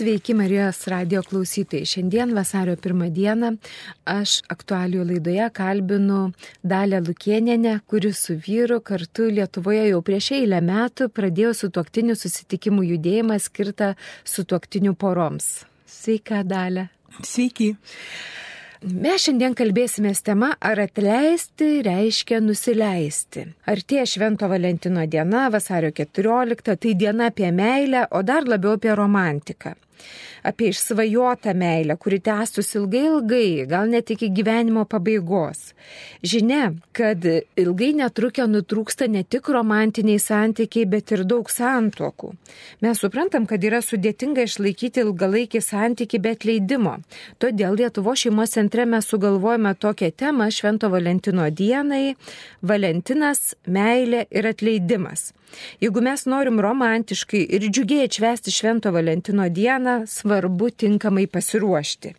Sveiki Marijos radio klausytojai. Šiandien vasario pirmą dieną aš aktualių laidoje kalbinu Dalę Lukieninę, kuri su vyru kartu Lietuvoje jau prieš eilę metų pradėjo su tuoktinių susitikimų judėjimą skirtą su tuoktinių poroms. Sveika, Dalė. Sveiki. Mes šiandien kalbėsime tema, ar atleisti reiškia nusileisti. Artėja Švento Valentino diena, vasario 14, tai diena apie meilę, o dar labiau apie romantiką apie išsvajotą meilę, kuri tęstus ilgai ilgai, gal net iki gyvenimo pabaigos. Žinia, kad ilgai netrukę nutrūksta ne tik romantiniai santykiai, bet ir daug santokų. Mes suprantam, kad yra sudėtinga išlaikyti ilgalaikį santykių be atleidimo. Todėl Lietuvo šeimos centre mes sugalvojame tokią temą Švento Valentino dienai - Valentinas, meilė ir atleidimas. Jeigu mes norim romantiškai ir džiugiai atšvesti Švento Valentino dieną, svarbu tinkamai pasiruošti.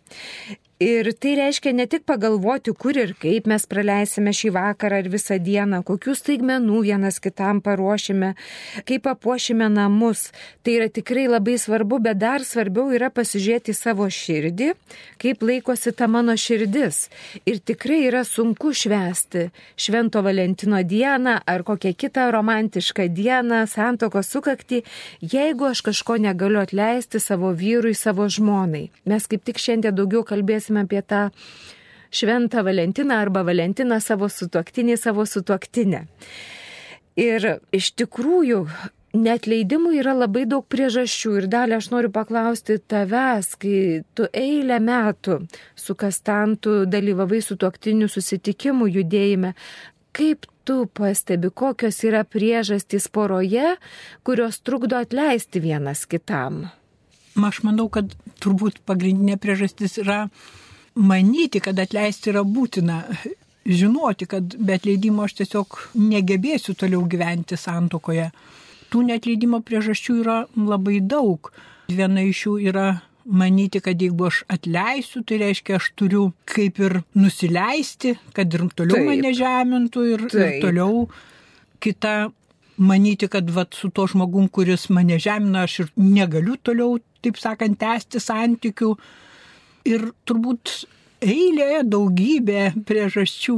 Ir tai reiškia ne tik pagalvoti, kur ir kaip mes praleisime šį vakarą ar visą dieną, kokius staigmenų vienas kitam paruošime, kaip papuošime namus. Tai yra tikrai labai svarbu, bet dar svarbiau yra pasižiūrėti savo širdį, kaip laikosi ta mano širdis. Ir tikrai yra sunku švesti Švento Valentino dieną ar kokią kitą romantišką dieną, santokos sukakti, jeigu aš kažko negaliu atleisti savo vyrui, savo žmonai. Mes kaip tik šiandien daugiau kalbėsime kalbėsime apie tą šventą Valentiną arba Valentiną savo sutuoktinį, savo sutuoktinę. Ir iš tikrųjų, Netleidimui yra labai daug priežasčių ir dalį aš noriu paklausti tavęs, kai tu eilę metų su kastantu dalyvavai su tuoktiniu susitikimu judėjime, kaip tu pastebi, kokios yra priežastys poroje, kurios trukdo atleisti vienas kitam? Aš manau, kad turbūt pagrindinė priežastis yra manyti, kad atleisti yra būtina, žinoti, kad be atleidimo aš tiesiog negebėsiu toliau gyventi santokoje. Tų netleidimo priežasčių yra labai daug. Viena iš jų yra manyti, kad jeigu aš atleisiu, tai reiškia, aš turiu kaip ir nusileisti, kad ir toliau Taip. mane žemintų ir, Taip. ir toliau kita manyti, kad vat, su to žmogum, kuris mane žemina, aš ir negaliu toliau, taip sakant, tęsti santykių ir turbūt eilė, daugybė priežasčių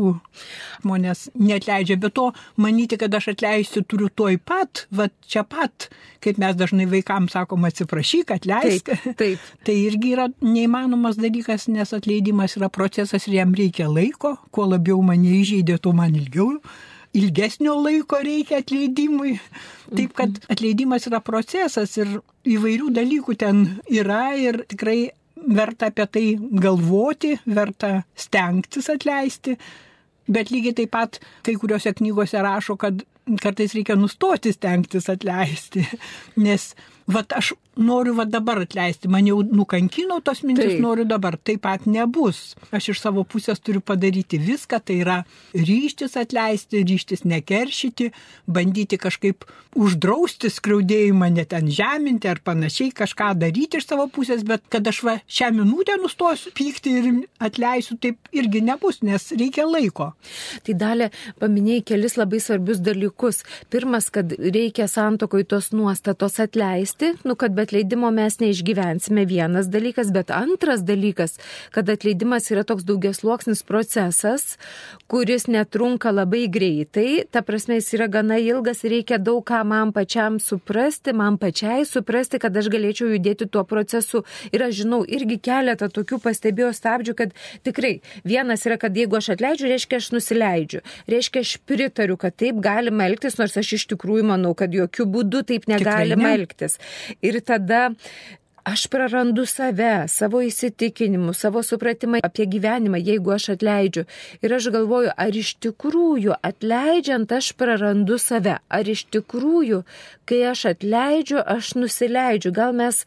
žmonės netleidžia, bet to manyti, kad aš atleisiu turiu toj pat, va čia pat, kaip mes dažnai vaikams sakom, atsiprašyk, atleisk. Taip, taip. tai irgi yra neįmanomas dalykas, nes atleidimas yra procesas ir jam reikia laiko, kuo labiau mane įžeidė, tuo man ilgiau. Ilgesnio laiko reikia atleidimui. Taip, kad mhm. atleidimas yra procesas ir įvairių dalykų ten yra ir tikrai verta apie tai galvoti, verta stengtis atleisti, bet lygiai taip pat kai kuriuose knygose rašo, kad kartais reikia nustoti stengtis atleisti, nes vat aš noriu vat dabar atleisti, man jau nukankino tos mintis, Taip. noriu dabar, taip pat nebus. Aš iš savo pusės turiu padaryti viską, tai yra ryštis atleisti, ryštis nekeršyti, bandyti kažkaip uždrausti skriaudėjimą, net ten žeminti ar panašiai, kažką daryti iš savo pusės, bet kad aš va šią minutę nustosiu pykti ir atleisiu, taip irgi nebus, nes reikia laiko. Tai dalė paminėjai kelis labai svarbius dalykus. Pirmas, kad reikia santokoj tos nuostatos atleisti atleisti, nu, kad be atleidimo mes neišgyvensime vienas dalykas, bet antras dalykas, kad atleidimas yra toks daugiasluoksnis procesas, kuris netrunka labai greitai, ta prasme jis yra gana ilgas ir reikia daug ką man pačiam suprasti, man pačiai suprasti, kad aš galėčiau judėti tuo procesu. Ir aš žinau irgi keletą tokių pastebėjau stabdžių, kad tikrai vienas yra, kad jeigu aš atleidžiu, reiškia aš nusileidžiu, reiškia aš pritariu, kad taip galima elgtis, nors aš iš tikrųjų manau, kad jokių būdų taip negalima ne. elgtis. Ir tada aš prarandu save, savo įsitikinimus, savo supratimą apie gyvenimą, jeigu aš atleidžiu. Ir aš galvoju, ar iš tikrųjų atleidžiant aš prarandu save, ar iš tikrųjų, kai aš atleidžiu, aš nusileidžiu. Gal mes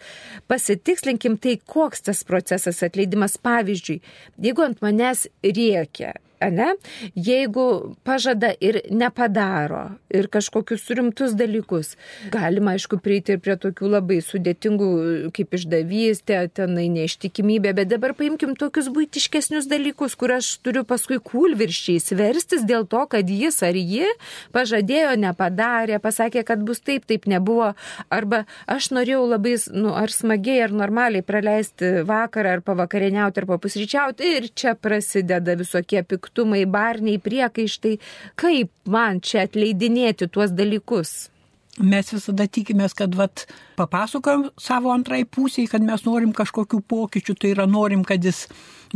pasitikslinkim tai, koks tas procesas atleidimas. Pavyzdžiui, jeigu ant manęs rėkia ne, jeigu pažada ir nepadaro ir kažkokius rimtus dalykus, galima aišku prieiti ir prie tokių labai sudėtingų kaip išdavystė, tenai neištikimybė, bet dabar paimkim tokius būtiškesnius dalykus, kur aš turiu paskui kūlvirščiais verstis dėl to, kad jis ar ji pažadėjo, nepadarė, pasakė, kad bus taip, taip nebuvo, arba aš norėjau labai, nu, ar smagiai, ar normaliai praleisti vakarą, ar pavakarieniauti, ar papusryčiauti ir čia prasideda visokie pikti piktumai, barniai, priekaištai, kaip man čia atleidinėti tuos dalykus? Mes visada tikimės, kad vat, papasakojom savo antrai pusiai, kad mes norim kažkokių pokyčių, tai yra norim, kad jis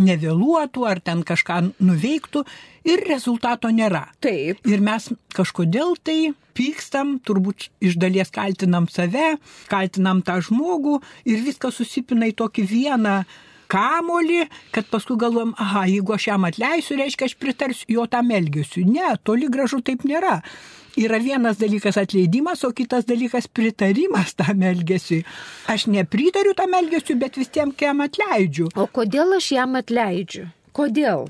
nevėluotų ar ten kažką nuveiktų ir rezultato nėra. Taip. Ir mes kažkodėl tai pykstam, turbūt iš dalies kaltinam save, kaltinam tą žmogų ir viskas susipina į tokį vieną kamolį, kad paskui galvom, aha, jeigu aš jam atleisiu, reiškia, aš pritarsiu jo tam elgesiu. Ne, toli gražu taip nėra. Yra vienas dalykas atleidimas, o kitas dalykas pritarimas tam elgesiui. Aš nepritariu tam elgesiu, bet vis tiem jam atleidžiu. O kodėl aš jam atleidžiu? Kodėl?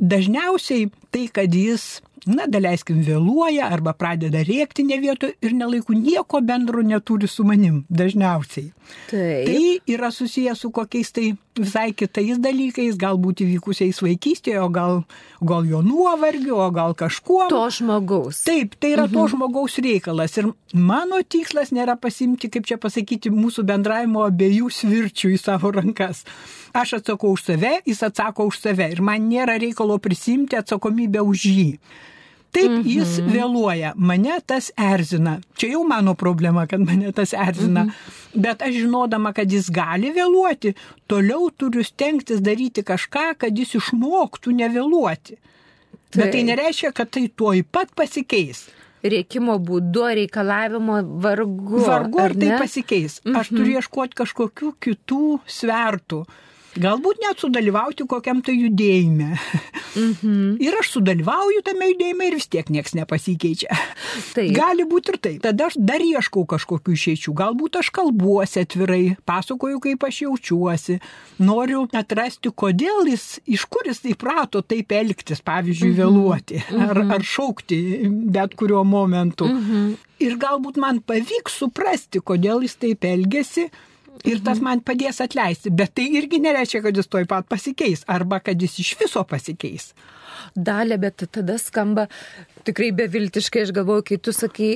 Dažniausiai tai, kad jis na, daleiskim, vėluoja arba pradeda rėkti ne vietoj ir nelaikų nieko bendro neturi su manim dažniausiai. Taip. Tai yra susijęs su kokiais tai visai kitais dalykais, galbūt įvykusiais vaikystėje, o gal, gal jo nuovargiu, o gal kažkuo. To žmogaus. Taip, tai yra mhm. to žmogaus reikalas. Ir mano tikslas nėra pasimti, kaip čia pasakyti, mūsų bendravimo abiejų svirčių į savo rankas. Aš atsakau už save, jis atsako už save ir man nėra reikalo prisimti atsakomybę už jį. Taip mhm. jis vėluoja, mane tas erzina. Čia jau mano problema, kad mane tas erzina. Mhm. Bet aš žinodama, kad jis gali vėluoti, toliau turiu stengtis daryti kažką, kad jis išmoktų nevėluoti. Tai. Bet tai nereiškia, kad tai tuoj pat pasikeis. Reikimo būdu, reikalavimo vargu. Vargu ar, ar tai pasikeis. Mhm. Aš turiu ieškoti kažkokių kitų svertų. Galbūt net sudalyvauti kokiam tai judėjime. Mhm. Ir aš sudalyvauju tame judėjime ir vis tiek niekas nepasikeičia. Taip. Gali būti ir taip. Tada aš dar ieškau kažkokių išeičių. Galbūt aš kalbuosi atvirai, pasakoju, kaip aš jaučiuosi. Noriu atrasti, kodėl jis, iš kur jis įprato taip elgtis, pavyzdžiui, mhm. vėluoti ar, mhm. ar šaukti bet kuriuo momentu. Mhm. Ir galbūt man pavyks suprasti, kodėl jis taip elgesi ir tas man padės atleisti. Bet tai irgi nereiškia, kad jis toj pat pasikeis arba kad jis iš viso pasikeis. Dalė, bet tada skamba tikrai beviltiškai, aš galvoju, kai tu sakai,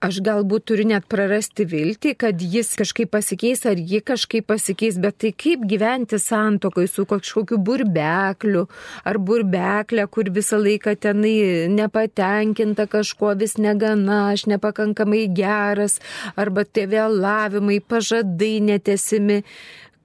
aš galbūt turiu net prarasti viltį, kad jis kažkaip pasikeis ar ji kažkaip pasikeis, bet tai kaip gyventi santokai su kažkokiu burbekliu ar burbeklė, kur visą laiką tenai nepatenkinta kažkuo vis negana, aš nepakankamai geras, arba tie vėlavimai, pažadai netesimi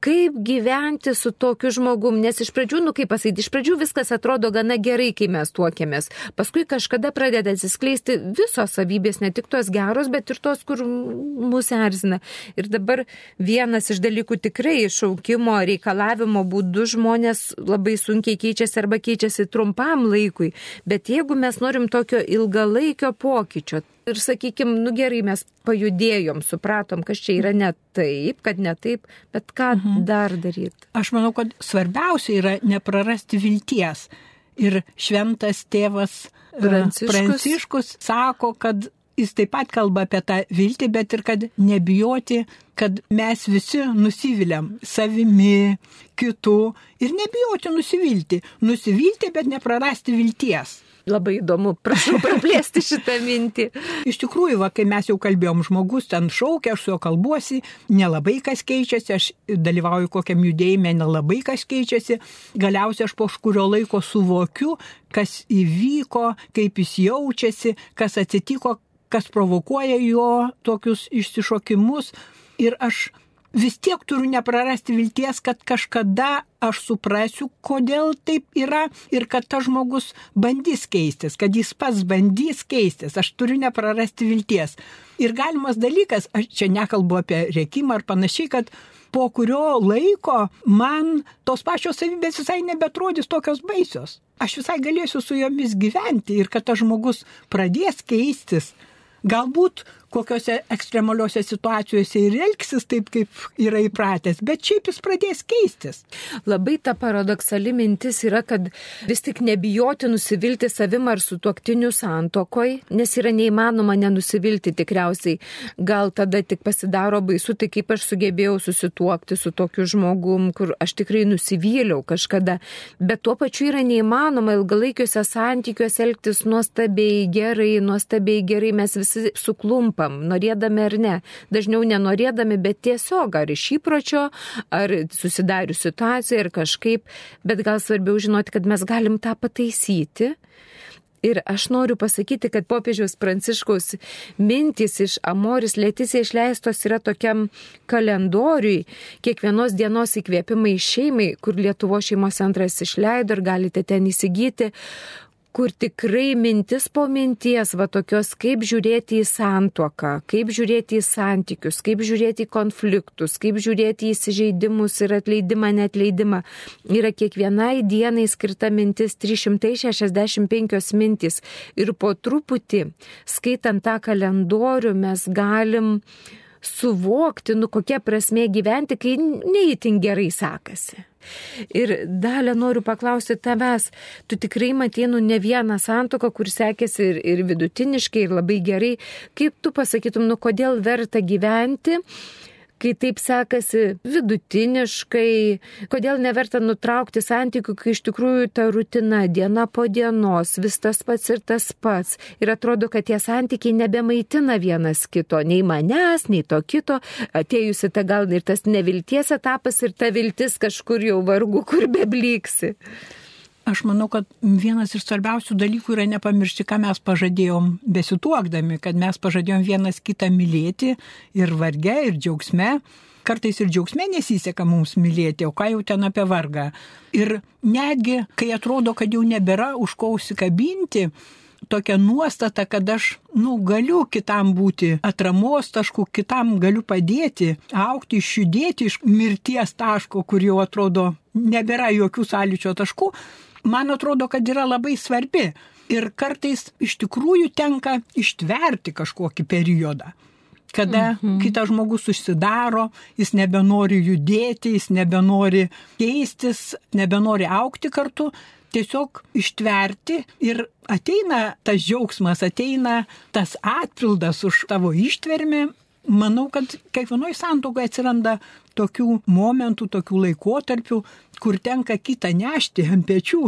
kaip gyventi su tokiu žmogum, nes iš pradžių, nu kaip pasakyti, iš pradžių viskas atrodo gana gerai, kai mes tuokėmės, paskui kažkada pradeda atsiskleisti visos savybės, ne tik tos geros, bet ir tos, kur mūsų erzina. Ir dabar vienas iš dalykų tikrai šaukimo reikalavimo būdų žmonės labai sunkiai keičiasi arba keičiasi trumpam laikui, bet jeigu mes norim tokio ilgalaikio pokyčio, ir sakykime, nu gerai, mes pajudėjom, supratom, kas čia yra ne taip, kad ne taip, bet ką mhm. dar daryti? Aš manau, kad svarbiausia yra neprarasti vilties. Ir šventas tėvas e, Pranciškus, Pranciškus sako, kad jis taip pat kalba apie tą viltį, bet ir kad nebijoti, kad mes visi nusiviliam savimi, kitų ir nebijoti nusivilti. Nusivilti, bet neprarasti vilties. Labai įdomu, prašau praplėsti šitą mintį. Iš tikrųjų, va, kai mes jau kalbėjom, žmogus ten šaukia, aš su juo kalbuosi, nelabai kas keičiasi, aš dalyvauju kokiam judėjime, nelabai kas keičiasi. Galiausiai aš po kurio laiko suvokiu, kas įvyko, kaip jis jaučiasi, kas atsitiko, kas provokuoja jo tokius išsišokimus. Ir aš vis tiek turiu neprarasti vilties, kad kažkada aš suprasiu, kodėl taip yra ir kad tas žmogus bandys keistis, kad jis pats bandys keistis. Aš turiu neprarasti vilties. Ir galimas dalykas, aš čia nekalbu apie rėkimą ar panašiai, kad po kurio laiko man tos pačios savybės visai nebetrodys tokios baisios. Aš visai galėsiu su jomis gyventi ir kad tas žmogus pradės keistis galbūt kokiuose ekstremaliuose situacijose ir elgsis taip, kaip yra įpratęs, bet šiaip jis pradės keistis. Labai ta paradoksali mintis yra, kad vis tik nebijoti nusivilti savim ar su tuoktiniu santokoj, nes yra neįmanoma nenusivilti tikriausiai. Gal tada tik pasidaro baisu, tai kaip aš sugebėjau susituokti su tokiu žmogum, kur aš tikrai nusivyliau kažkada. Bet tuo pačiu yra neįmanoma ilgalaikiuose santykiuose elgtis nuostabiai gerai, nuostabiai gerai, mes visi suklumpam tampam, norėdami ar ne. Dažniau nenorėdami, bet tiesiog ar iš įpročio, ar susidarius situaciją ir kažkaip, bet gal svarbiau žinoti, kad mes galim tą pataisyti. Ir aš noriu pasakyti, kad popiežiaus pranciškaus mintys iš Amoris Letisė išleistos yra tokiam kalendoriui, kiekvienos dienos įkvėpimai šeimai, kur Lietuvo šeimos centras išleido ir galite ten įsigyti, kur tikrai mintis po minties, va tokios, kaip žiūrėti į santuoką, kaip žiūrėti į santykius, kaip žiūrėti į konfliktus, kaip žiūrėti į įsižeidimus ir atleidimą, netleidimą. Yra kiekvienai dienai skirta mintis 365 mintis. Ir po truputį, skaitant tą kalendorių, mes galim suvokti, nu kokia prasme gyventi, kai neįtin gerai sekasi. Ir dalę noriu paklausti tavęs, tu tikrai matė nu ne vieną santoką, kur sekėsi ir, ir vidutiniškai, ir labai gerai. Kaip tu pasakytum, nu kodėl verta gyventi? Kai taip sekasi vidutiniškai, kodėl neverta nutraukti santykių, kai iš tikrųjų ta rutina diena po dienos, vis tas pats ir tas pats. Ir atrodo, kad tie santykiai nebemaitina vienas kito, nei manęs, nei to kito. Atėjusi ta gal ir tas nevilties etapas ir ta viltis kažkur jau vargu, kur beblyksi. Aš manau, kad vienas iš svarbiausių dalykų yra nepamiršti, ką mes pažadėjom besituokdami, kad mes pažadėjom vienas kitą mylėti ir varge, ir džiaugsme. Kartais ir džiaugsme nesiseka mums mylėti, o ką jau ten apie vargą. Ir netgi, kai atrodo, kad jau nebėra už ko užsikabinti, tokia nuostata, kad aš, nu, galiu kitam būti atramos tašku, kitam galiu padėti, aukti, išjudėti iš mirties taško, kur jau atrodo nebėra jokių sąlyčio taškų, man atrodo, kad yra labai svarbi. Ir kartais iš tikrųjų tenka ištverti kažkokį periodą kada -hmm. kitas žmogus užsidaro, jis nebenori judėti, jis nebenori keistis, nebenori aukti kartu, tiesiog ištverti ir ateina tas džiaugsmas, ateina tas atpildas už tavo ištvermę. Manau, kad kiekvienoje santokoje atsiranda tokių momentų, tokių laikotarpių, kur tenka kitą nešti ant pečių.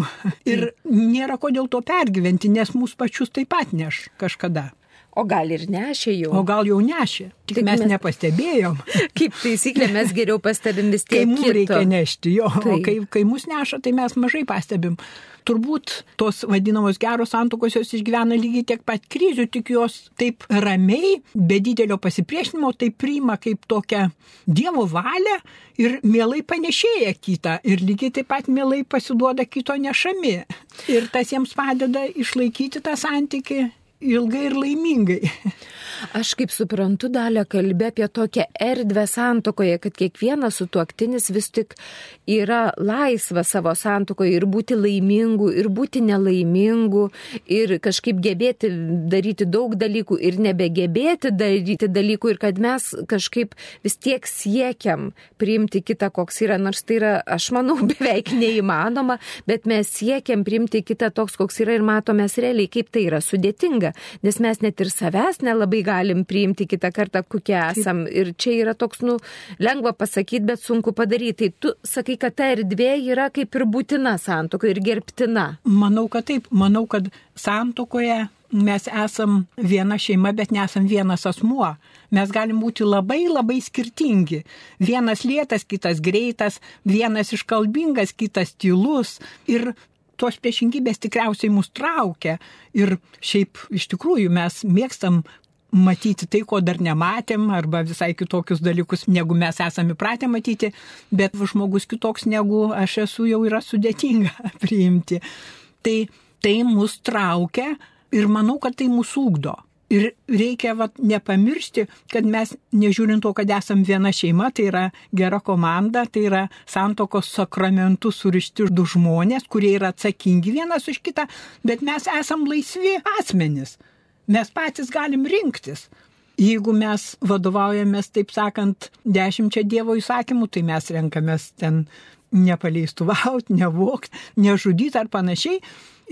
Ir nėra ko dėl to pergyventi, nes mūsų pačius taip pat neš kažkada. O gal ir nešė jau. O gal jau nešė. Tik, Tik mes, mes nepastebėjom. Kaip taisyklė, mes geriau pastebim vis tiek. Kai mums reikia nešti, jo. Tai. O kai, kai mus neša, tai mes mažai pastebim turbūt tos vadinamos geros santokos jos išgyvena lygiai tiek pat krizių, tik jos taip ramiai, be didelio pasipriešinimo, tai priima kaip tokią Dievo valią ir mielai panešėja kitą ir lygiai taip pat mielai pasiduoda kito nešami. Ir tas jiems padeda išlaikyti tą santyki ilgai ir laimingai. Aš kaip suprantu, dalę kalbė apie tokią erdvę santokoje, kad kiekvienas sutuoktinis vis tik yra laisvas savo santokoje ir būti laimingu, ir būti nelaimingu, ir kažkaip gebėti daryti daug dalykų, ir nebegebėti daryti dalykų, ir kad mes kažkaip vis tiek siekiam priimti kitą, koks yra, nors tai yra, aš manau, beveik neįmanoma, bet mes siekiam priimti kitą toks, koks yra ir matomės realiai, kaip tai yra sudėtinga, nes mes net ir savęs nelabai galim priimti kitą kartą, kokie esam. Ir čia yra toks, nu, lengva pasakyti, bet sunku padaryti. Tai tu sakai, kad ta erdvė yra kaip ir būtina santokoje ir gerbtina. Manau, kad taip. Manau, kad santokoje mes esam viena šeima, bet nesam vienas asmuo. Mes galim būti labai labai skirtingi. Vienas lėtas, kitas greitas, vienas iškalbingas, kitas tylus. Ir tos priešingybės tikriausiai mus traukia. Ir šiaip iš tikrųjų mes mėgstam matyti tai, ko dar nematėm, arba visai kitokius dalykus, negu mes esame įpratę matyti, bet žmogus kitoks negu aš esu jau yra sudėtinga priimti. Tai tai mus traukia ir manau, kad tai mūsų ūkdo. Ir reikia vat, nepamiršti, kad mes, nežiūrint to, kad esam viena šeima, tai yra gera komanda, tai yra santokos sakramentų surišti du žmonės, kurie yra atsakingi vienas už kitą, bet mes esam laisvi asmenys. Mes patys galim rinktis. Jeigu mes vadovaujamės, taip sakant, dešimčia Dievo įsakymų, tai mes renkamės ten nepaleistuvauti, nevokti, nežudyti ar panašiai.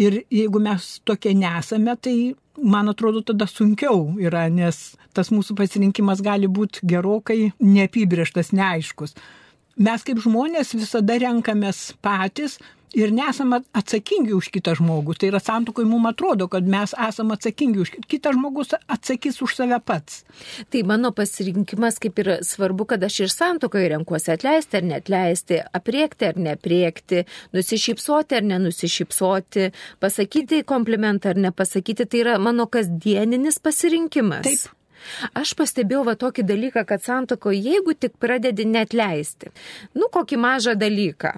Ir jeigu mes tokie nesame, tai man atrodo tada sunkiau yra, nes tas mūsų pasirinkimas gali būti gerokai neapibrieštas, neaiškus. Mes kaip žmonės visada renkamės patys, ir nesame atsakingi už kitą žmogų. Tai yra santukoje mums atrodo, kad mes esame atsakingi už kitą žmogus atsakys už save pats. Tai mano pasirinkimas kaip ir svarbu, kad aš ir santukoje renkuosi atleisti ar netleisti, apriekti ar nepriekti, nusišypsoti ar nenusišypsoti, pasakyti komplimentą ar nepasakyti. Tai yra mano kasdieninis pasirinkimas. Taip. Aš pastebėjau va tokį dalyką, kad santoko, jeigu tik pradedi net leisti, nu kokį mažą dalyką,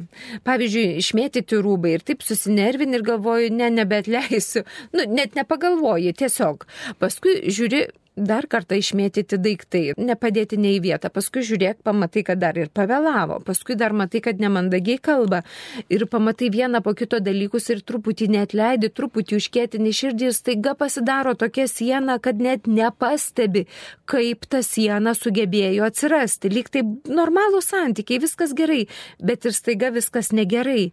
pavyzdžiui, išmėtyti rūbai ir taip susinervini ir galvoju, ne, nebetleisiu, nu net nepagalvoji, tiesiog. Paskui žiūri, dar kartą išmėtyti daiktai, nepadėti nei į vietą, paskui žiūrėk, pamatai, kad dar ir pavėlavo, paskui dar matai, kad nemandagiai kalba ir pamatai vieną po kito dalykus ir truputį net leidi, truputį užkėtini širdį ir staiga pasidaro tokia siena, kad net nepastebi, kaip ta siena sugebėjo atsirasti. Lyg tai normalų santykiai, viskas gerai, bet ir staiga viskas negerai.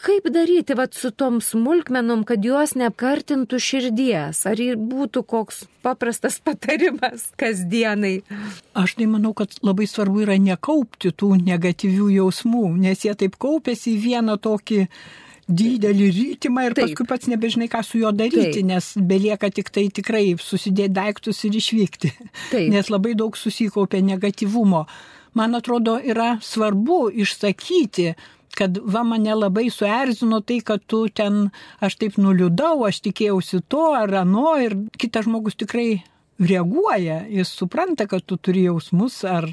Kaip daryti vat, su tom smulkmenom, kad juos neapkartintų širdies? Ar būtų koks paprastas patarimas kasdienai? Aš tai manau, kad labai svarbu yra nekaupti tų negatyvių jausmų, nes jie taip kaupėsi į vieną tokį didelį rytimą ir Taip. paskui pats nebežinai, ką su juo daryti, Taip. nes belieka tik tai tikrai susidėti daiktus ir išvykti. Taip. Nes labai daug susikaupė negatyvumo. Man atrodo, yra svarbu išsakyti, kad va mane labai suerzino tai, kad tu ten, aš taip nuliūdau, aš tikėjausi to ar ano ir kitas žmogus tikrai reaguoja, jis supranta, kad tu turi jausmus ar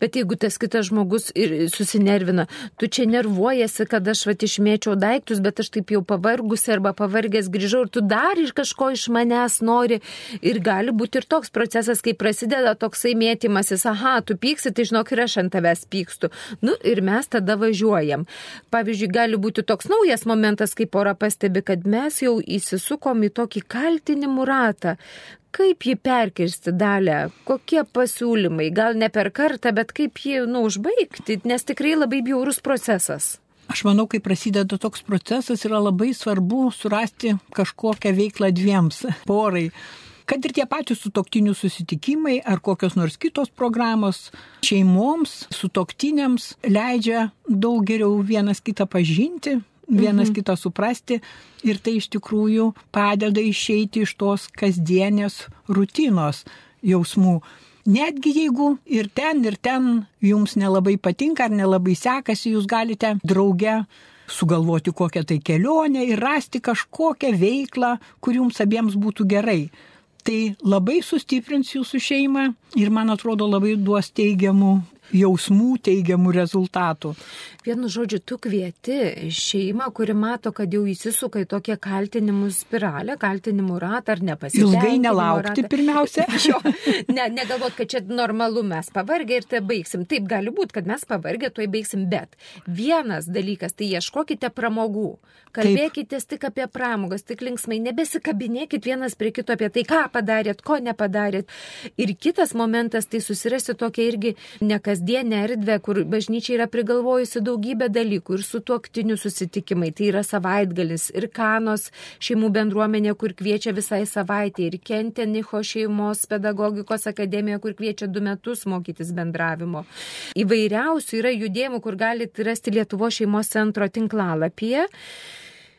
Bet jeigu tas kitas žmogus ir susinervina, tu čia nervuojasi, kad aš vat išmėčiau daiktus, bet aš taip jau pavargusi arba pavargęs grįžau ir tu dar iš kažko iš manęs nori. Ir gali būti ir toks procesas, kai prasideda toksai mėtymasis, aha, tu pyksi, tai žinok, ir aš ant tavęs pykstu. Nu ir mes tada važiuojam. Pavyzdžiui, gali būti toks naujas momentas, kai pora pastebi, kad mes jau įsisukom į tokį kaltinimų ratą, kaip jį perkirsti dalę, kokie pasiūlymai, gal ne per kartą, bet kaip jį, nu, užbaigti, nes tikrai labai bjaurus procesas. Aš manau, kai prasideda toks procesas, yra labai svarbu surasti kažkokią veiklą dviems porai. Kad ir tie patys sutoktinių susitikimai ar kokios nors kitos programos šeimoms, sutoktiniams leidžia daug geriau vienas kitą pažinti, vienas mhm. kitą suprasti ir tai iš tikrųjų padeda išeiti iš tos kasdienės rutinos jausmų. Netgi jeigu ir ten, ir ten jums nelabai patinka ar nelabai sekasi, jūs galite drauge sugalvoti kokią tai kelionę ir rasti kažkokią veiklą, kur jums abiems būtų gerai. Tai labai sustiprins jūsų šeimą ir man atrodo labai duos teigiamų jausmų teigiamų rezultatų. Vienu žodžiu, tu kvieti šeimą, kuri mato, kad jau įsisuka į tokią kaltinimų spiralę, kaltinimų ratą ar nepasitenkinimą. Ilgai nelaukti ratą. pirmiausia. jo, ne, negalvot, kad čia normalu mes pavargę ir tai baigsim. Taip gali būti, kad mes pavargę, tuoj baigsim, bet vienas dalykas, tai ieškokite pramogų. Kalbėkite tik apie pramogas, tik linksmai, nebesikabinėkit vienas prie kito apie tai, ką padarėt, ko nepadarėt. Ir kitas momentas, tai susirasti tokią irgi nekas kasdienę erdvę, kur bažnyčia yra prigalvojusi daugybę dalykų ir su tuoktiniu susitikimai. Tai yra savaitgalis ir kanos šeimų bendruomenė, kur kviečia visai savaitė ir Kentenicho šeimos pedagogikos akademija, kur kviečia du metus mokytis bendravimo. Įvairiausių yra judėjimų, kur galite rasti Lietuvo šeimos centro tinklalapyje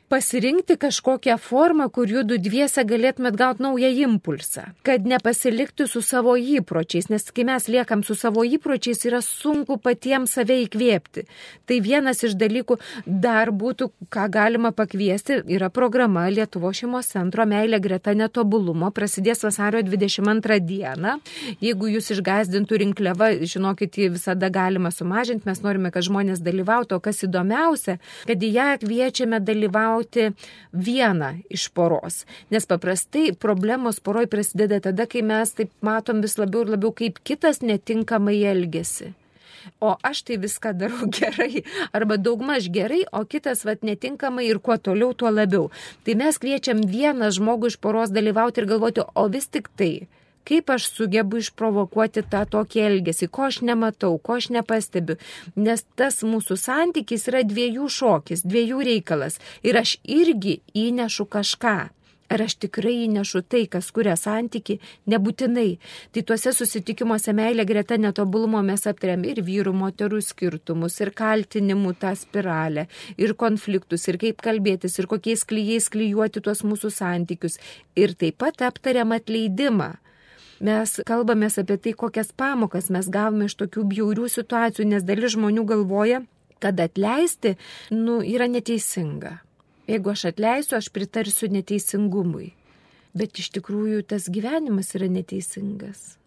pasirinkti kažkokią formą, kur jūdu dviese galėtumėt gauti naują impulsą, kad nepasiliktų su savo įpročiais, nes kai mes liekam su savo įpročiais, yra sunku patiems save įkvėpti. Tai vienas iš dalykų dar būtų, ką galima pakviesti, yra programa Lietuvo šeimos centro Meilė greta netobulumo, prasidės vasario 22 dieną. Jeigu jūs išgazdintų rinkliavą, žinokit, jį visada galima sumažinti, mes norime, kad žmonės dalyvautų, o kas įdomiausia, kad į ją kviečiame dalyvauti gauti vieną iš poros. Nes paprastai problemos poroj prasideda tada, kai mes taip matom vis labiau ir labiau, kaip kitas netinkamai elgesi. o aš tai viską darau gerai, arba daugmaž gerai, o kitas vat netinkamai ir kuo toliau, tuo labiau. Tai mes kviečiam vieną žmogų iš poros dalyvauti ir galvoti, o vis tik tai kaip aš sugebu išprovokuoti tą tokį elgesį, ko aš nematau, ko aš nepastebiu. Nes tas mūsų santykis yra dviejų šokis, dviejų reikalas. Ir aš irgi įnešu kažką. Ar aš tikrai įnešu tai, kas kuria santyki, nebūtinai. Tai tuose susitikimuose meilė greta netobulumo mes aptariam ir vyrų, moterų skirtumus, ir kaltinimų tą spiralę, ir konfliktus, ir kaip kalbėtis, ir kokiais klyjais klyjuoti tuos mūsų santykius. Ir taip pat aptariam atleidimą. Mes kalbame apie tai, kokias pamokas mes gavome iš tokių bjaurių situacijų, nes dalis žmonių galvoja, kad atleisti, nu, yra neteisinga. Jeigu aš atleisiu, aš pritarsiu neteisingumui. Bet iš tikrųjų tas gyvenimas yra neteisingas.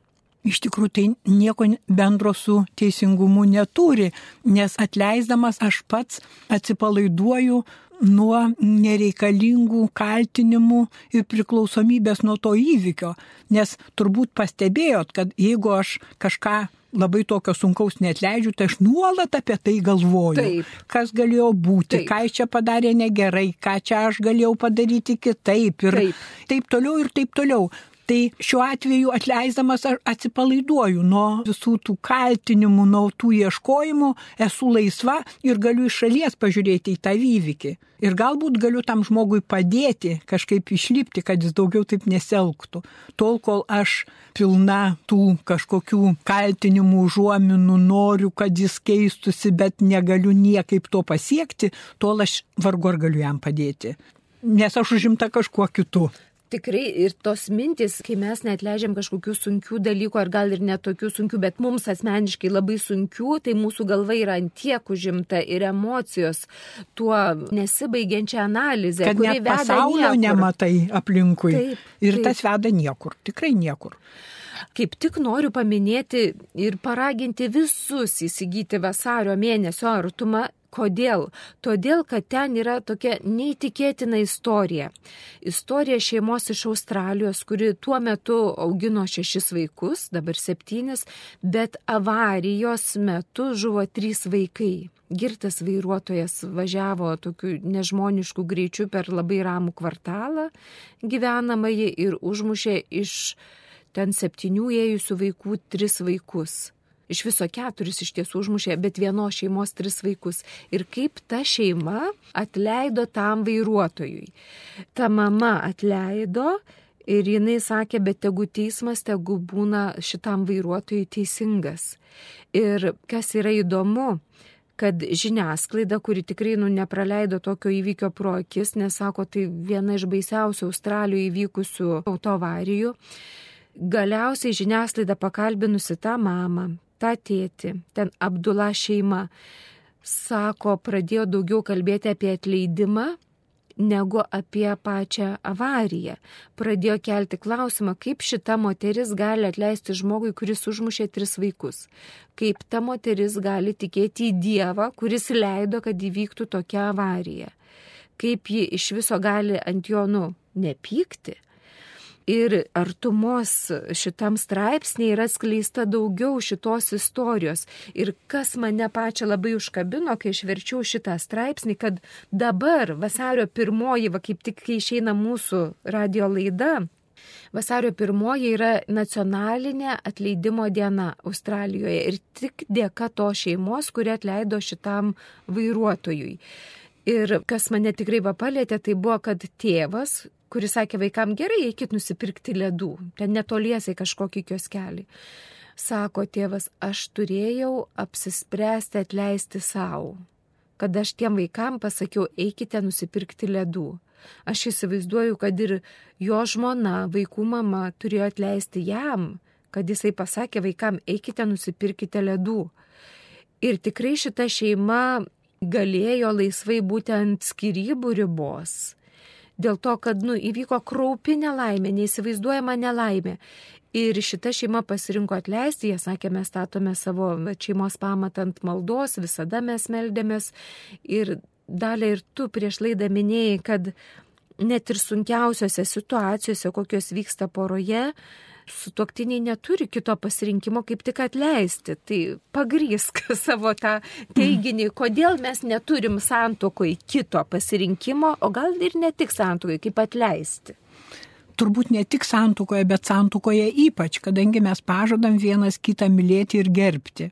Iš tikrųjų tai nieko bendro su teisingumu neturi, nes atleisdamas aš pats atsipalaiduoju nuo nereikalingų kaltinimų ir priklausomybės nuo to įvykio. Nes turbūt pastebėjot, kad jeigu aš kažką labai tokio sunkaus netleidžiu, tai aš nuolat apie tai galvoju. Taip. Kas galėjo būti, taip. ką čia padarė negerai, ką čia aš galėjau padaryti kitaip ir taip, taip toliau ir taip toliau. Tai šiuo atveju atleisdamas atsipalaiduoju nuo visų tų kaltinimų, nuo tų ieškojimų, esu laisva ir galiu iš šalies pažiūrėti į tą įvykį. Ir galbūt galiu tam žmogui padėti kažkaip išlipti, kad jis daugiau taip neselgtų. Tol, kol aš pilna tų kažkokių kaltinimų užuominų noriu, kad jis keistusi, bet negaliu niekaip to pasiekti, tol aš vargu ar galiu jam padėti. Nes aš užimta kažkuo kitu. Tikrai ir tos mintis, kai mes net leidžiam kažkokių sunkių dalykų, ar gal ir netokių sunkių, bet mums asmeniškai labai sunkių, tai mūsų galva yra antiek užimta ir emocijos tuo nesibaigiančią analizę. Kad net pasaulio niekur. nematai aplinkui. Taip, ir taip. tas veda niekur, tikrai niekur. Kaip tik noriu paminėti ir paraginti visus įsigyti vasario mėnesio artumą Kodėl? Todėl, kad ten yra tokia neįtikėtina istorija. Istorija šeimos iš Australijos, kuri tuo metu augino šešis vaikus, dabar septynis, bet avarijos metu žuvo trys vaikai. Girtas vairuotojas važiavo tokiu nežmonišku greičiu per labai ramų kvartalą gyvenamąjį ir užmušė iš ten septynių ėjusių vaikų tris vaikus iš viso keturis iš tiesų užmušė, bet vienos šeimos tris vaikus. Ir kaip ta šeima atleido tam vairuotojui. Ta mama atleido ir jinai sakė, bet tegu teismas, tegu būna šitam vairuotojui teisingas. Ir kas yra įdomu, kad žiniasklaida, kuri tikrai nu, nepraleido tokio įvykio pro akis, nes sako, tai viena iš baisiausių Australijoje įvykusių autoavarijų, galiausiai žiniasklaida pakalbinusi tą mamą, tą tėtį, ten Abdula šeima, sako, pradėjo daugiau kalbėti apie atleidimą negu apie pačią avariją. Pradėjo kelti klausimą, kaip šita moteris gali atleisti žmogui, kuris užmušė tris vaikus. Kaip ta moteris gali tikėti į Dievą, kuris leido, kad įvyktų tokia avarija. Kaip ji iš viso gali ant jo, nu, nepykti ir artumos šitam straipsnė yra skleista daugiau šitos istorijos. Ir kas mane pačią labai užkabino, kai išverčiau šitą straipsnį, kad dabar vasario pirmoji, va kaip tik kai išeina mūsų radio laida, Vasario pirmoji yra nacionalinė atleidimo diena Australijoje ir tik dėka to šeimos, kurie atleido šitam vairuotojui. Ir kas mane tikrai papalėtė, tai buvo, kad tėvas, kuris sakė vaikam gerai, eikit nusipirkti ledų, ten netoliesiai kažkokį kioskelį. Sako tėvas, aš turėjau apsispręsti atleisti savo, kad aš tiem vaikam pasakiau, eikite nusipirkti ledų. Aš įsivaizduoju, kad ir jo žmona, vaikų mama turėjo atleisti jam, kad jisai pasakė vaikam, eikite nusipirkite ledų. Ir tikrai šita šeima galėjo laisvai būti ant skirybų ribos dėl to, kad, nu, įvyko kraupi nelaimė, neįsivaizduojama nelaimė. Ir šita šeima pasirinko atleisti, jie sakė, mes statome savo šeimos pamatą ant maldos, visada mes meldėmės. Ir dalė ir tu prieš laidą minėjai, kad net ir sunkiausiose situacijose, kokios vyksta poroje, sutoktiniai neturi kito pasirinkimo, kaip tik atleisti. Tai pagrysk savo tą teiginį, kodėl mes neturim santokoj kito pasirinkimo, o gal ir ne tik santokoj, kaip atleisti turbūt ne tik santukoje, bet santukoje ypač, kadangi mes pažadam vienas kitą mylėti ir gerbti.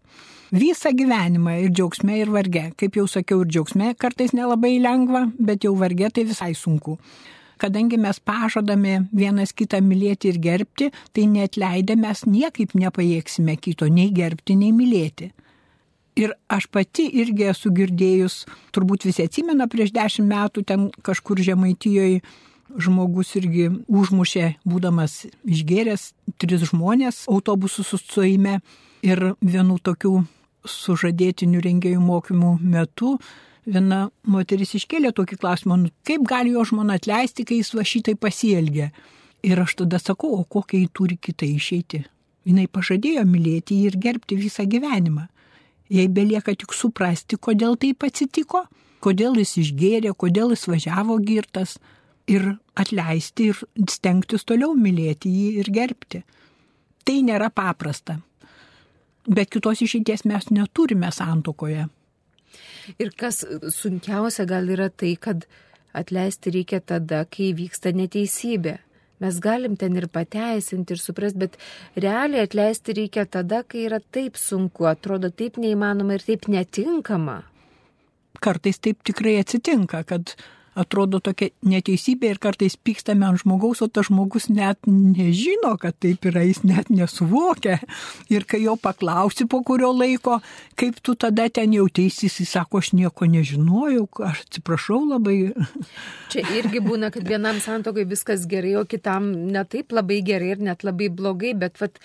Visą gyvenimą ir džiaugsme, ir varge. Kaip jau sakiau, ir džiaugsme kartais nelabai lengva, bet jau varge tai visai sunku. Kadangi mes pažadame vienas kitą mylėti ir gerbti, tai net leidę mes niekaip nepajėgsime kito nei gerbti, nei mylėti. Ir aš pati irgi esu girdėjus, turbūt visi atsimena, prieš dešimt metų ten kažkur Žemaitijoje žmogus irgi užmušė, būdamas išgėręs, tris žmonės autobusų sustojime ir vienų tokių sužadėtinių rengėjų mokymų metu viena moteris iškėlė tokį klausimą, nu, kaip gali jo žmona atleisti, kai jis va šitai pasielgia. Ir aš tada sakau, o kokia jį turi kitą išeiti. Jis pažadėjo mylėti jį ir gerbti visą gyvenimą. Jei belieka tik suprasti, kodėl taip atsitiko, kodėl jis išgėrė, kodėl jis važiavo girtas, ir atleisti ir stengtis toliau mylėti jį ir gerbti. Tai nėra paprasta. Bet kitos išeities mes neturime santokoje. Ir kas sunkiausia gal yra tai, kad atleisti reikia tada, kai vyksta neteisybė. Mes galim ten ir pateisinti ir suprasti, bet realiai atleisti reikia tada, kai yra taip sunku, atrodo taip neįmanoma ir taip netinkama. Kartais taip tikrai atsitinka, kad atrodo tokia neteisybė ir kartais pykstame ant žmogaus, o tas žmogus net nežino, kad taip yra, jis net nesuvokia. Ir kai jo paklausi po kurio laiko, kaip tu tada ten jautėsi, jis sako, aš nieko nežinojau, aš atsiprašau labai. Čia irgi būna, kad vienam santokai viskas gerai, o kitam ne taip labai gerai ir net labai blogai, bet vat,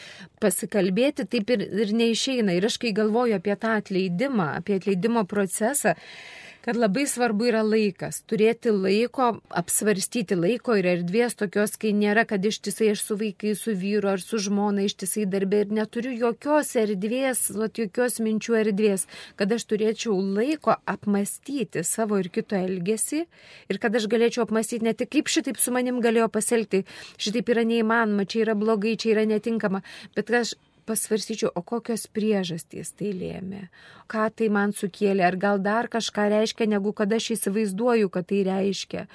pasikalbėti taip ir, ir neišeina. Ir aš kai galvoju apie tą atleidimą, apie atleidimo procesą, kad labai svarbu yra laikas, turėti laiko, apsvarstyti laiko ir erdvės tokios, kai nėra, kad ištisai aš su vaikai, su vyru ar su žmona ištisai darbė ir neturiu jokios erdvės, vat, jokios minčių erdvės, kad aš turėčiau laiko apmastyti savo ir kito elgesį ir kad aš galėčiau apmastyti ne tik kaip šitaip su manim galėjo pasielgti, šitaip yra neįmanoma, čia yra blogai, čia yra netinkama, bet aš pasvarstyčiau, o kokios priežastys tai lėmė, ką tai man sukėlė, ar gal dar kažką reiškia, negu kada aš įsivaizduoju, kad tai reiškia.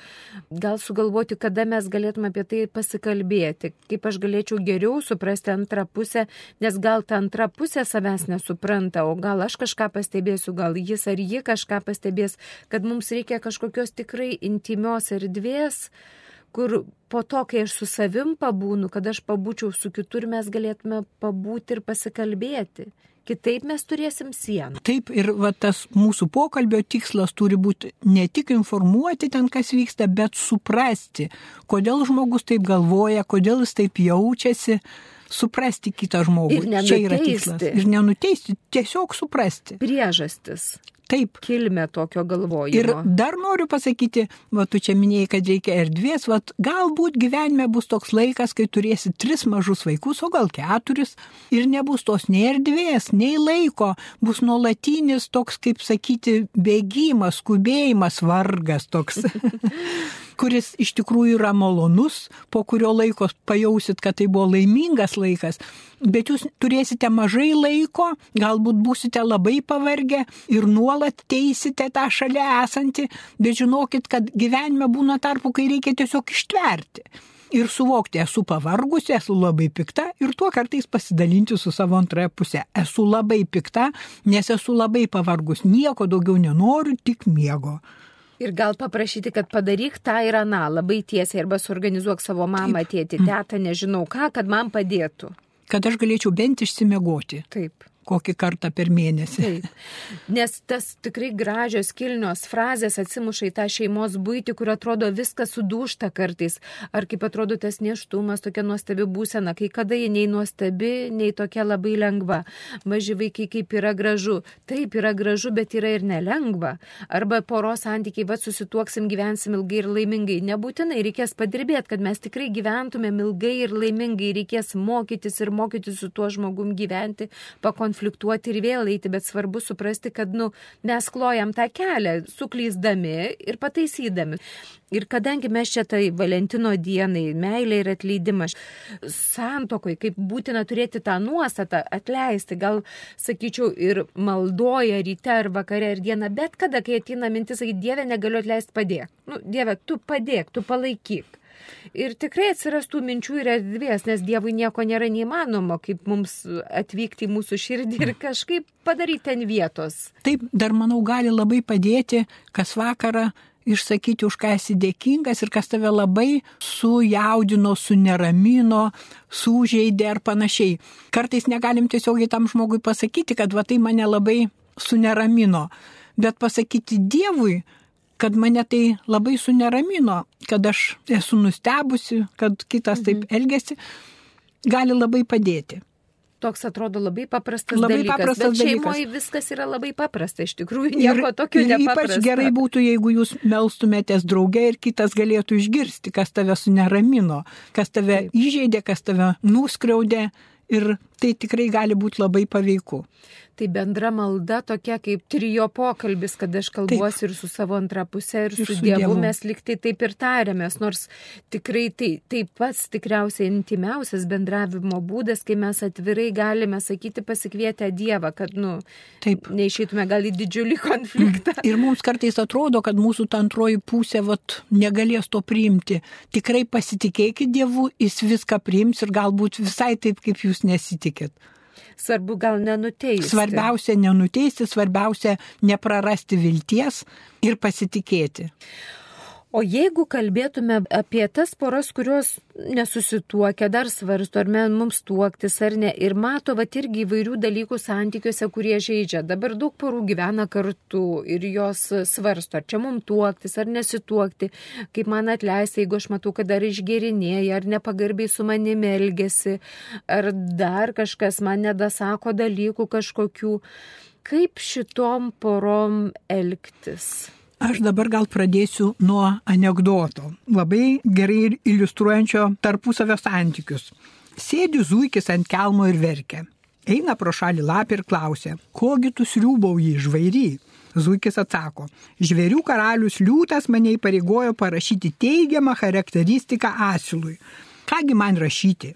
Gal sugalvoti, kada mes galėtume apie tai pasikalbėti, kaip aš galėčiau geriau suprasti antrą pusę, nes gal ta antra pusė savęs nesupranta, o gal aš kažką pastebėsiu, gal jis ar ji kažką pastebės, kad mums reikia kažkokios tikrai intimios erdvės kur po to, kai aš su savim pabūnu, kad aš pabūčiau su kitur, mes galėtume pabūti ir pasikalbėti. Kitaip mes turėsim sieną. Taip, ir va, tas mūsų pokalbio tikslas turi būti ne tik informuoti ten, kas vyksta, bet suprasti, kodėl žmogus taip galvoja, kodėl jis taip jaučiasi, suprasti kitą žmogų. Čia yra tikslas. Ir nenuteisti, tiesiog suprasti. Priežastis. Taip. Kilmė tokio galvojimo. Ir dar noriu pasakyti, va tu čia minėjai, kad reikia erdvės, va galbūt gyvenime bus toks laikas, kai turėsi tris mažus vaikus, o gal keturis, ir nebus tos nei erdvės, nei laiko, bus nuolatinis toks, kaip sakyti, bėgimas, skubėjimas, vargas toks. kuris iš tikrųjų yra malonus, po kurio laiko pajausit, kad tai buvo laimingas laikas, bet jūs turėsite mažai laiko, galbūt būsite labai pavargę ir nuolat teisite tą šalia esantį, bet žinokit, kad gyvenime būna tarpu, kai reikia tiesiog ištverti ir suvokti, esu pavargusi, esu labai pikta ir tuo kartais pasidalinti su savo antrąją pusę. Esu labai pikta, nes esu labai pavargus, nieko daugiau nenoriu, tik miego. Ir gal paprašyti, kad padaryk tą ir aną labai tiesiai arba suorganizuok savo mamą, tėtį, tetą, nežinau ką, kad man padėtų. Kad aš galėčiau bent išsimegoti. Taip kokį kartą per mėnesį. Taip. Nes tas tikrai gražios kilnios frazės atsimuša į tą šeimos būti, kur atrodo viskas sudūšta kartais. Ar kaip atrodo tas neštumas, tokia nuostabi būsena, kai kada ji nei nuostabi, nei tokia labai lengva. Maži vaikai kaip yra gražu. Taip yra gražu, bet yra ir nelengva. Arba poros santykiai, va susituoksim, gyvensim ilgai ir laimingai. Nebūtinai reikės padirbėti, kad mes tikrai gyventumėm ilgai ir laimingai. Reikės mokytis ir mokytis su tuo žmogum gyventi, pakonfliktuoti konfliktuoti ir vėl eiti, bet svarbu suprasti, kad nu, mes klojam tą kelią, suklyzdami ir pataisydami. Ir kadangi mes čia tai Valentino dienai, meilė ir atleidimas, santokoj, kaip būtina turėti tą nuostatą, atleisti, gal, sakyčiau, ir maldoja ryte ar vakare ar dieną, bet kada, kai ateina mintis, sakyti, Dieve, negaliu atleisti, padėk. Nu, Dieve, tu padėk, tu palaikyk. Ir tikrai atsirastų minčių ir erdvės, nes Dievui nieko nėra neįmanoma, kaip mums atvykti į mūsų širdį ir kažkaip padaryti ten vietos. Taip, dar manau, gali labai padėti kas vakarą išsakyti, už ką esi dėkingas ir kas tave labai sujaudino, suneramino, sužeidė ar panašiai. Kartais negalim tiesiogiai tam žmogui pasakyti, kad va tai mane labai suneramino, bet pasakyti Dievui, kad mane tai labai suneramino, kad aš esu nustebusi, kad kitas taip mhm. elgesi, gali labai padėti. Toks atrodo labai paprastas labai dalykas. Paprastas bet šeimoje viskas yra labai paprasta, iš tikrųjų nieko tokio nepaprasta. Ypač gerai būtų, jeigu jūs melstumėtės drauge ir kitas galėtų išgirsti, kas tave suneramino, kas tave Taip. įžeidė, kas tave nuskriaudė ir tai tikrai gali būti labai paveiku tai bendra malda tokia kaip trijo pokalbis, kad aš kalbuosi taip. ir su savo antra pusė, ir, ir su, su Dievu, Dievu mes liktai taip ir tariamės, nors tikrai tai, tai pats tikriausiai intimiausias bendravimo būdas, kai mes atvirai galime sakyti pasikvietę Dievą, kad, nu, taip. neišeitume gal į didžiulį konfliktą. Ir mums kartais atrodo, kad mūsų ta antroji pusė vat, negalės to priimti. Tikrai pasitikėkit Dievu, jis viską priims ir galbūt visai taip, kaip jūs nesitikit svarbu gal nenuteisti. Svarbiausia nenuteisti, svarbiausia neprarasti vilties ir pasitikėti. O jeigu kalbėtume apie tas poras, kurios nesusituokia, dar svarsto, ar mums tuoktis ar ne, ir mato va irgi įvairių dalykų santykiuose, kurie žaidžia. Dabar daug porų gyvena kartu ir jos svarsto, ar čia mums tuoktis, ar nesituokti, kaip man atleisti, jeigu aš matau, kad dar išgerinėja, ar nepagarbiai su manimi elgesi, ar dar kažkas man nedasako dalykų kažkokių. Kaip šitom porom elgtis? Aš dabar gal pradėsiu nuo anegdoto, labai gerai iliustruojančio tarpusavio santykius. Sėdi zuikis ant kelmo ir verkia. Eina pro šalį lapį ir klausia, kogi tu sriūbauji žvairy? Zuikis atsako, žvėrių karalius liūtas mane įpareigojo parašyti teigiamą charakteristiką asilui. Kągi man rašyti?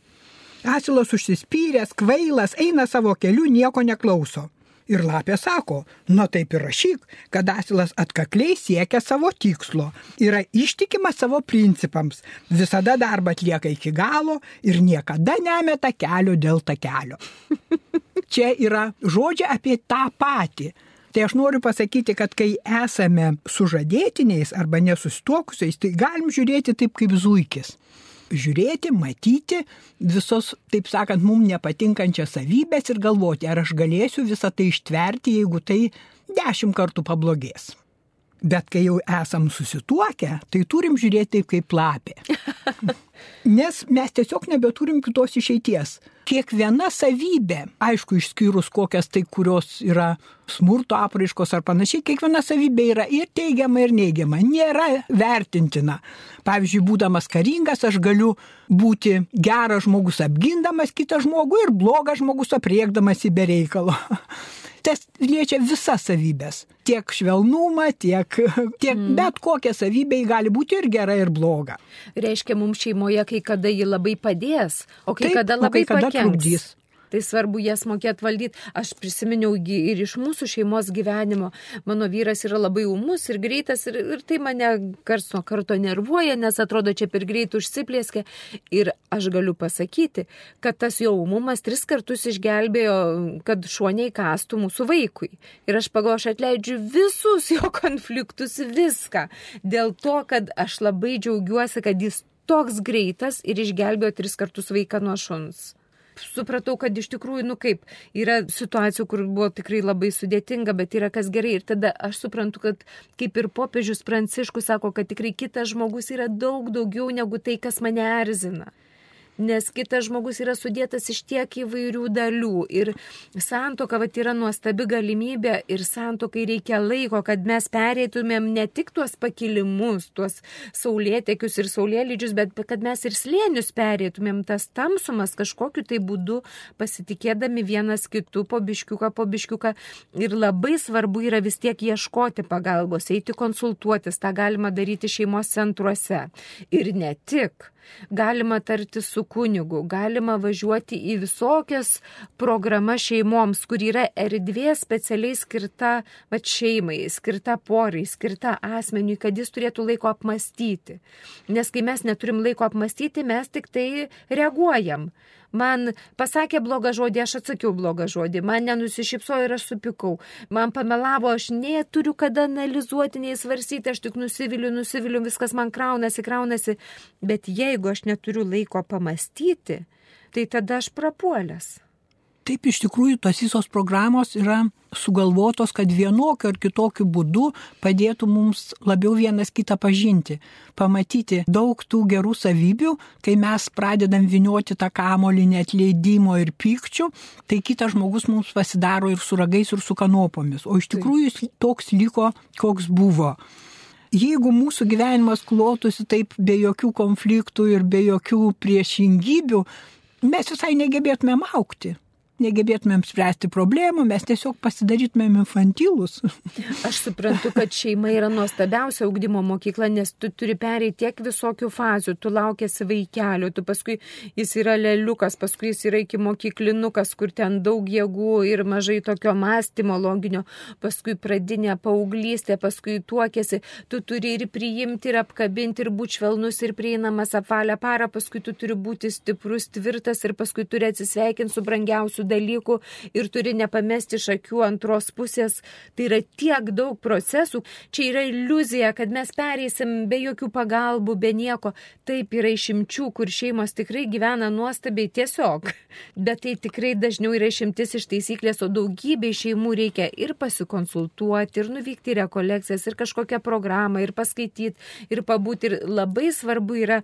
Asilas užsispyręs, kvailas, eina savo keliu, nieko neklauso. Ir lapė sako, na taip ir rašyk, kad asilas atkakliai siekia savo tikslo, yra ištikimas savo principams, visada darbą atlieka iki galo ir niekada nemeta kelio dėl ta kelio. Čia yra žodžiai apie tą patį. Tai aš noriu pasakyti, kad kai esame sužadėtiniais arba nesustuokusiais, tai galim žiūrėti taip kaip zuikis žiūrėti, matyti visos, taip sakant, mums nepatinkančias savybės ir galvoti, ar aš galėsiu visą tai ištverti, jeigu tai dešimt kartų pablogės. Bet kai jau esam susituokę, tai turim žiūrėti taip kaip lapė. Nes mes tiesiog nebeturim kitos išeities. Kiekviena savybė, aišku, išskyrus kokias tai, kurios yra smurto apraiškos ar panašiai, kiekviena savybė yra ir teigiama, ir neigiama, nėra vertintina. Pavyzdžiui, būdamas karingas, aš galiu būti geras žmogus apgindamas kitą žmogų ir blogas žmogus apriekdamas į bereikalo. tas liečia visas savybės. Tiek švelnumą, tiek, tiek mm. bet kokia savybė gali būti ir gera, ir bloga. Reiškia, mums šeimoje kai kada ji labai padės, o kai Taip, kada labai kai kada pakenks. trukdys tai svarbu jas mokėti valdyti. Aš prisiminiau ir iš mūsų šeimos gyvenimo, mano vyras yra labai umus ir greitas ir, ir tai mane karts nuo karto nervuoja, nes atrodo čia per greit užsiplėskė. Ir aš galiu pasakyti, kad tas jo umumas tris kartus išgelbėjo, kad šuoniai kastų mūsų vaikui. Ir aš pagalvoju, aš atleidžiu visus jo konfliktus, viską. Dėl to, kad aš labai džiaugiuosi, kad jis toks greitas ir išgelbėjo tris kartus vaiką nuo šuns supratau, kad iš tikrųjų, nu kaip, yra situacijų, kur buvo tikrai labai sudėtinga, bet yra kas gerai. Ir tada aš suprantu, kad kaip ir popiežius Pranciškus sako, kad tikrai kitas žmogus yra daug daugiau negu tai, kas mane erzina. Nes kitas žmogus yra sudėtas iš tiek įvairių dalių. Ir santoka vat, yra nuostabi galimybė ir santokai reikia laiko, kad mes pereitumėm ne tik tuos pakilimus, tuos saulėtekius ir saulėlydžius, bet kad mes ir slėnius pereitumėm tas tamsumas kažkokiu tai būdu, pasitikėdami vienas kitu po biškiuką, po biškiuką. Ir labai svarbu yra vis tiek ieškoti pagalbos, eiti konsultuotis, tą galima daryti šeimos centruose. Ir ne tik. Galima tarti su kunigu, galima važiuoti į visokias programas šeimoms, kur yra erdvė specialiai skirta va, šeimai, skirta porai, skirta asmeniui, kad jis turėtų laiko apmastyti. Nes kai mes neturim laiko apmastyti, mes tik tai reaguojam man pasakė blogą žodį, aš atsakiau blogą žodį, man nenusišypsojo ir aš supikau, man pamelavo, aš neturiu kada analizuoti, nei svarstyti, aš tik nusiviliu, nusiviliu, viskas man kraunasi, kraunasi, bet jeigu aš neturiu laiko pamastyti, tai tada aš prapuolęs. Taip iš tikrųjų tos visos programos yra sugalvotos, kad vienokiu ar kitokiu būdu padėtų mums labiau vienas kitą pažinti, pamatyti daug tų gerų savybių, kai mes pradedam vinioti tą kamolį netleidimo ir pykčių, tai kitas žmogus mums pasidaro ir su ragais, ir su kanopomis, o iš tikrųjų jis toks liko, koks buvo. Jeigu mūsų gyvenimas klotųsi taip be jokių konfliktų ir be jokių priešingybių, mes visai negebėtumėm aukti negebėtumėm spręsti problemų, mes tiesiog pasidarytumėm infantilus. Aš suprantu, kad šeima yra nuostabiausia augdymo mokykla, nes tu turi pereiti tiek visokių fazių, tu laukėsi vaikelio, tu paskui jis yra leliukas, paskui jis yra iki mokyklinukas, kur ten daug jėgų ir mažai tokio mąstymo loginio, paskui pradinė paauglystė, paskui tuokėsi, tu turi ir priimti, ir apkabinti, ir būti švelnus, ir prieinamas apvalę parą, paskui tu turi būti stiprus, tvirtas ir paskui turi atsisveikinti su brangiausiu dalykų ir turi nepamesti iš akių antros pusės. Tai yra tiek daug procesų. Čia yra iliuzija, kad mes pereisim be jokių pagalbų, be nieko. Taip yra išimčių, kur šeimos tikrai gyvena nuostabiai tiesiog. Bet tai tikrai dažniau yra išimtis iš taisyklės, o daugybė šeimų reikia ir pasikonsultuoti, ir nuvykti į rekolekcijas, ir kažkokią programą, ir paskaityti, ir pabūti. Ir labai svarbu yra,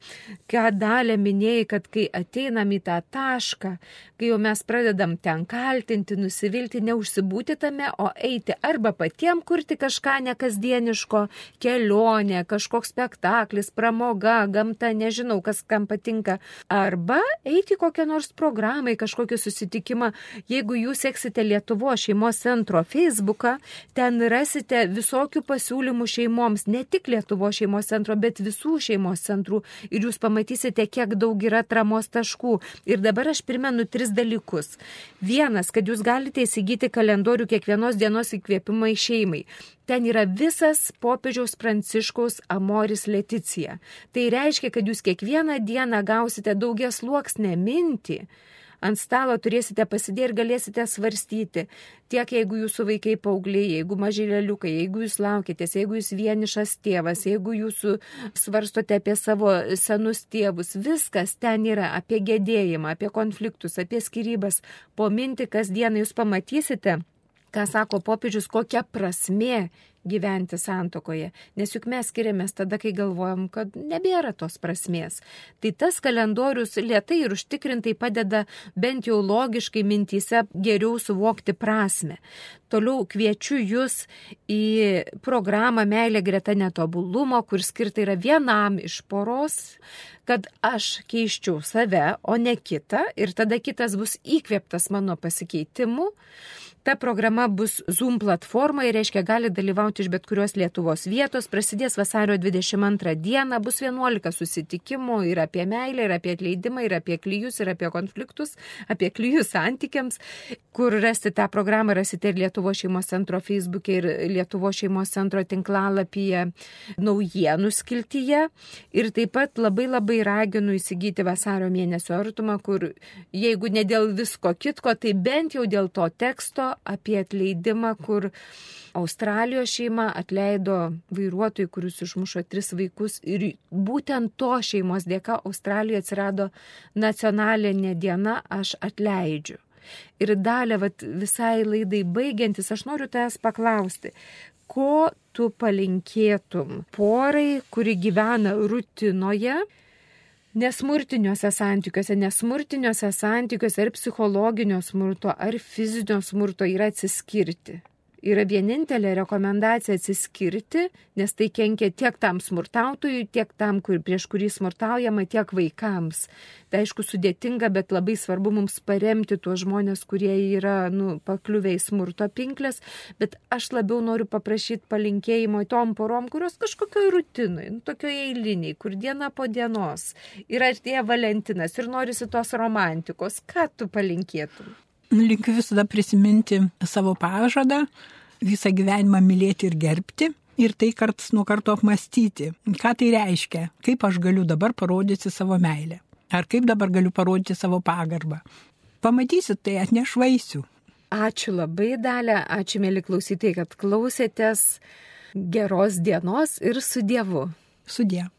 ką dalė minėjai, kad kai ateinam į tą tašką, kai jau mes pradedam ten kaltinti, nusivilti, neužsibūti tame, o eiti arba patiem kurti kažką nekasdieniško, kelionė, kažkoks spektaklis, pramoga, gamta, nežinau, kas kam patinka, arba eiti kokią nors programą, kažkokį susitikimą. Jeigu jūs seksite Lietuvo šeimos centro Facebooką, ten rasite visokių pasiūlymų šeimoms, ne tik Lietuvo šeimos centro, bet visų šeimos centrų ir jūs pamatysite, kiek daug yra tramos taškų. Ir dabar aš primenu tris dalykus. Vienas, kad jūs galite įsigyti kalendorių kiekvienos dienos įkvėpimai šeimai. Ten yra visas popiežiaus pranciškaus Amoris Leticija. Tai reiškia, kad jūs kiekvieną dieną gausite daugias luoksnę mintį ant stalo turėsite pasidėję ir galėsite svarstyti. Tiek jeigu jūsų vaikai paaugliai, jeigu mažylėliukai, jeigu jūs laukitės, jeigu jūs vienišas tėvas, jeigu jūs svarstote apie savo senus tėvus, viskas ten yra apie gedėjimą, apie konfliktus, apie skirybas. Po minti kasdieną jūs pamatysite, ką sako popiežius, kokia prasme gyventi santokoje, nes juk mes skiriamės tada, kai galvojam, kad nebėra tos prasmės. Tai tas kalendorius lietai ir užtikrintai padeda bent jau logiškai mintyse geriau suvokti prasme. Toliau kviečiu jūs į programą Meilė greta netobulumo, kur skirta yra vienam iš poros kad aš keiščiau save, o ne kitą, ir tada kitas bus įkvėptas mano pasikeitimu. Ta programa bus Zoom platforma ir reiškia gali dalyvauti iš bet kurios Lietuvos vietos. Prasidės vasario 22 dieną, bus 11 susitikimų ir apie meilę, ir apie atleidimą, ir apie klyjus, ir apie konfliktus, apie klyjus santykiams. Kur rasti tą programą rasite ir Lietuvo šeimos centro Facebook'e, ir Lietuvo šeimos centro tinklalapyje naujienų skiltyje. Ir taip pat labai labai raginu įsigyti vasario mėnesio artumą, kur jeigu ne dėl visko kitko, tai bent jau dėl to teksto apie atleidimą, kur Australijos šeima atleido vairuotojui, kuris išmušo tris vaikus ir būtent to šeimos dėka Australijoje atsirado nacionalinė diena aš atleidžiu. Ir dalė, vat, visai laidai baigiantis, aš noriu tavęs paklausti, ko tu palinkėtum porai, kuri gyvena rutinoje, nesmurtiniuose santykiuose, nesmurtiniuose santykiuose ar psichologinio smurto, ar fizinio smurto yra atsiskirti yra vienintelė rekomendacija atsiskirti, nes tai kenkia tiek tam smurtautojui, tiek tam, kur, prieš kurį smurtaujama, tiek vaikams. Tai aišku sudėtinga, bet labai svarbu mums paremti tuos žmonės, kurie yra nu, pakliuvę į smurto pinklės, bet aš labiau noriu paprašyti palinkėjimo tom porom, kurios kažkokioj rutinui, nu, tokioje eiliniai, kur diena po dienos yra artėja Valentinas ir norisi tos romantikos. Ką tu palinkėtum? Linkiu visada prisiminti savo pažadą, visą gyvenimą mylėti ir gerbti. Ir tai karts nuo karto apmastyti, ką tai reiškia, kaip aš galiu dabar parodyti savo meilę. Ar kaip dabar galiu parodyti savo pagarbą. Pamatysit, tai atneš vaisių. Ačiū labai, Dalė, ačiū mėly klausytojai, kad klausėtės. Geros dienos ir su Dievu. Su Dievu.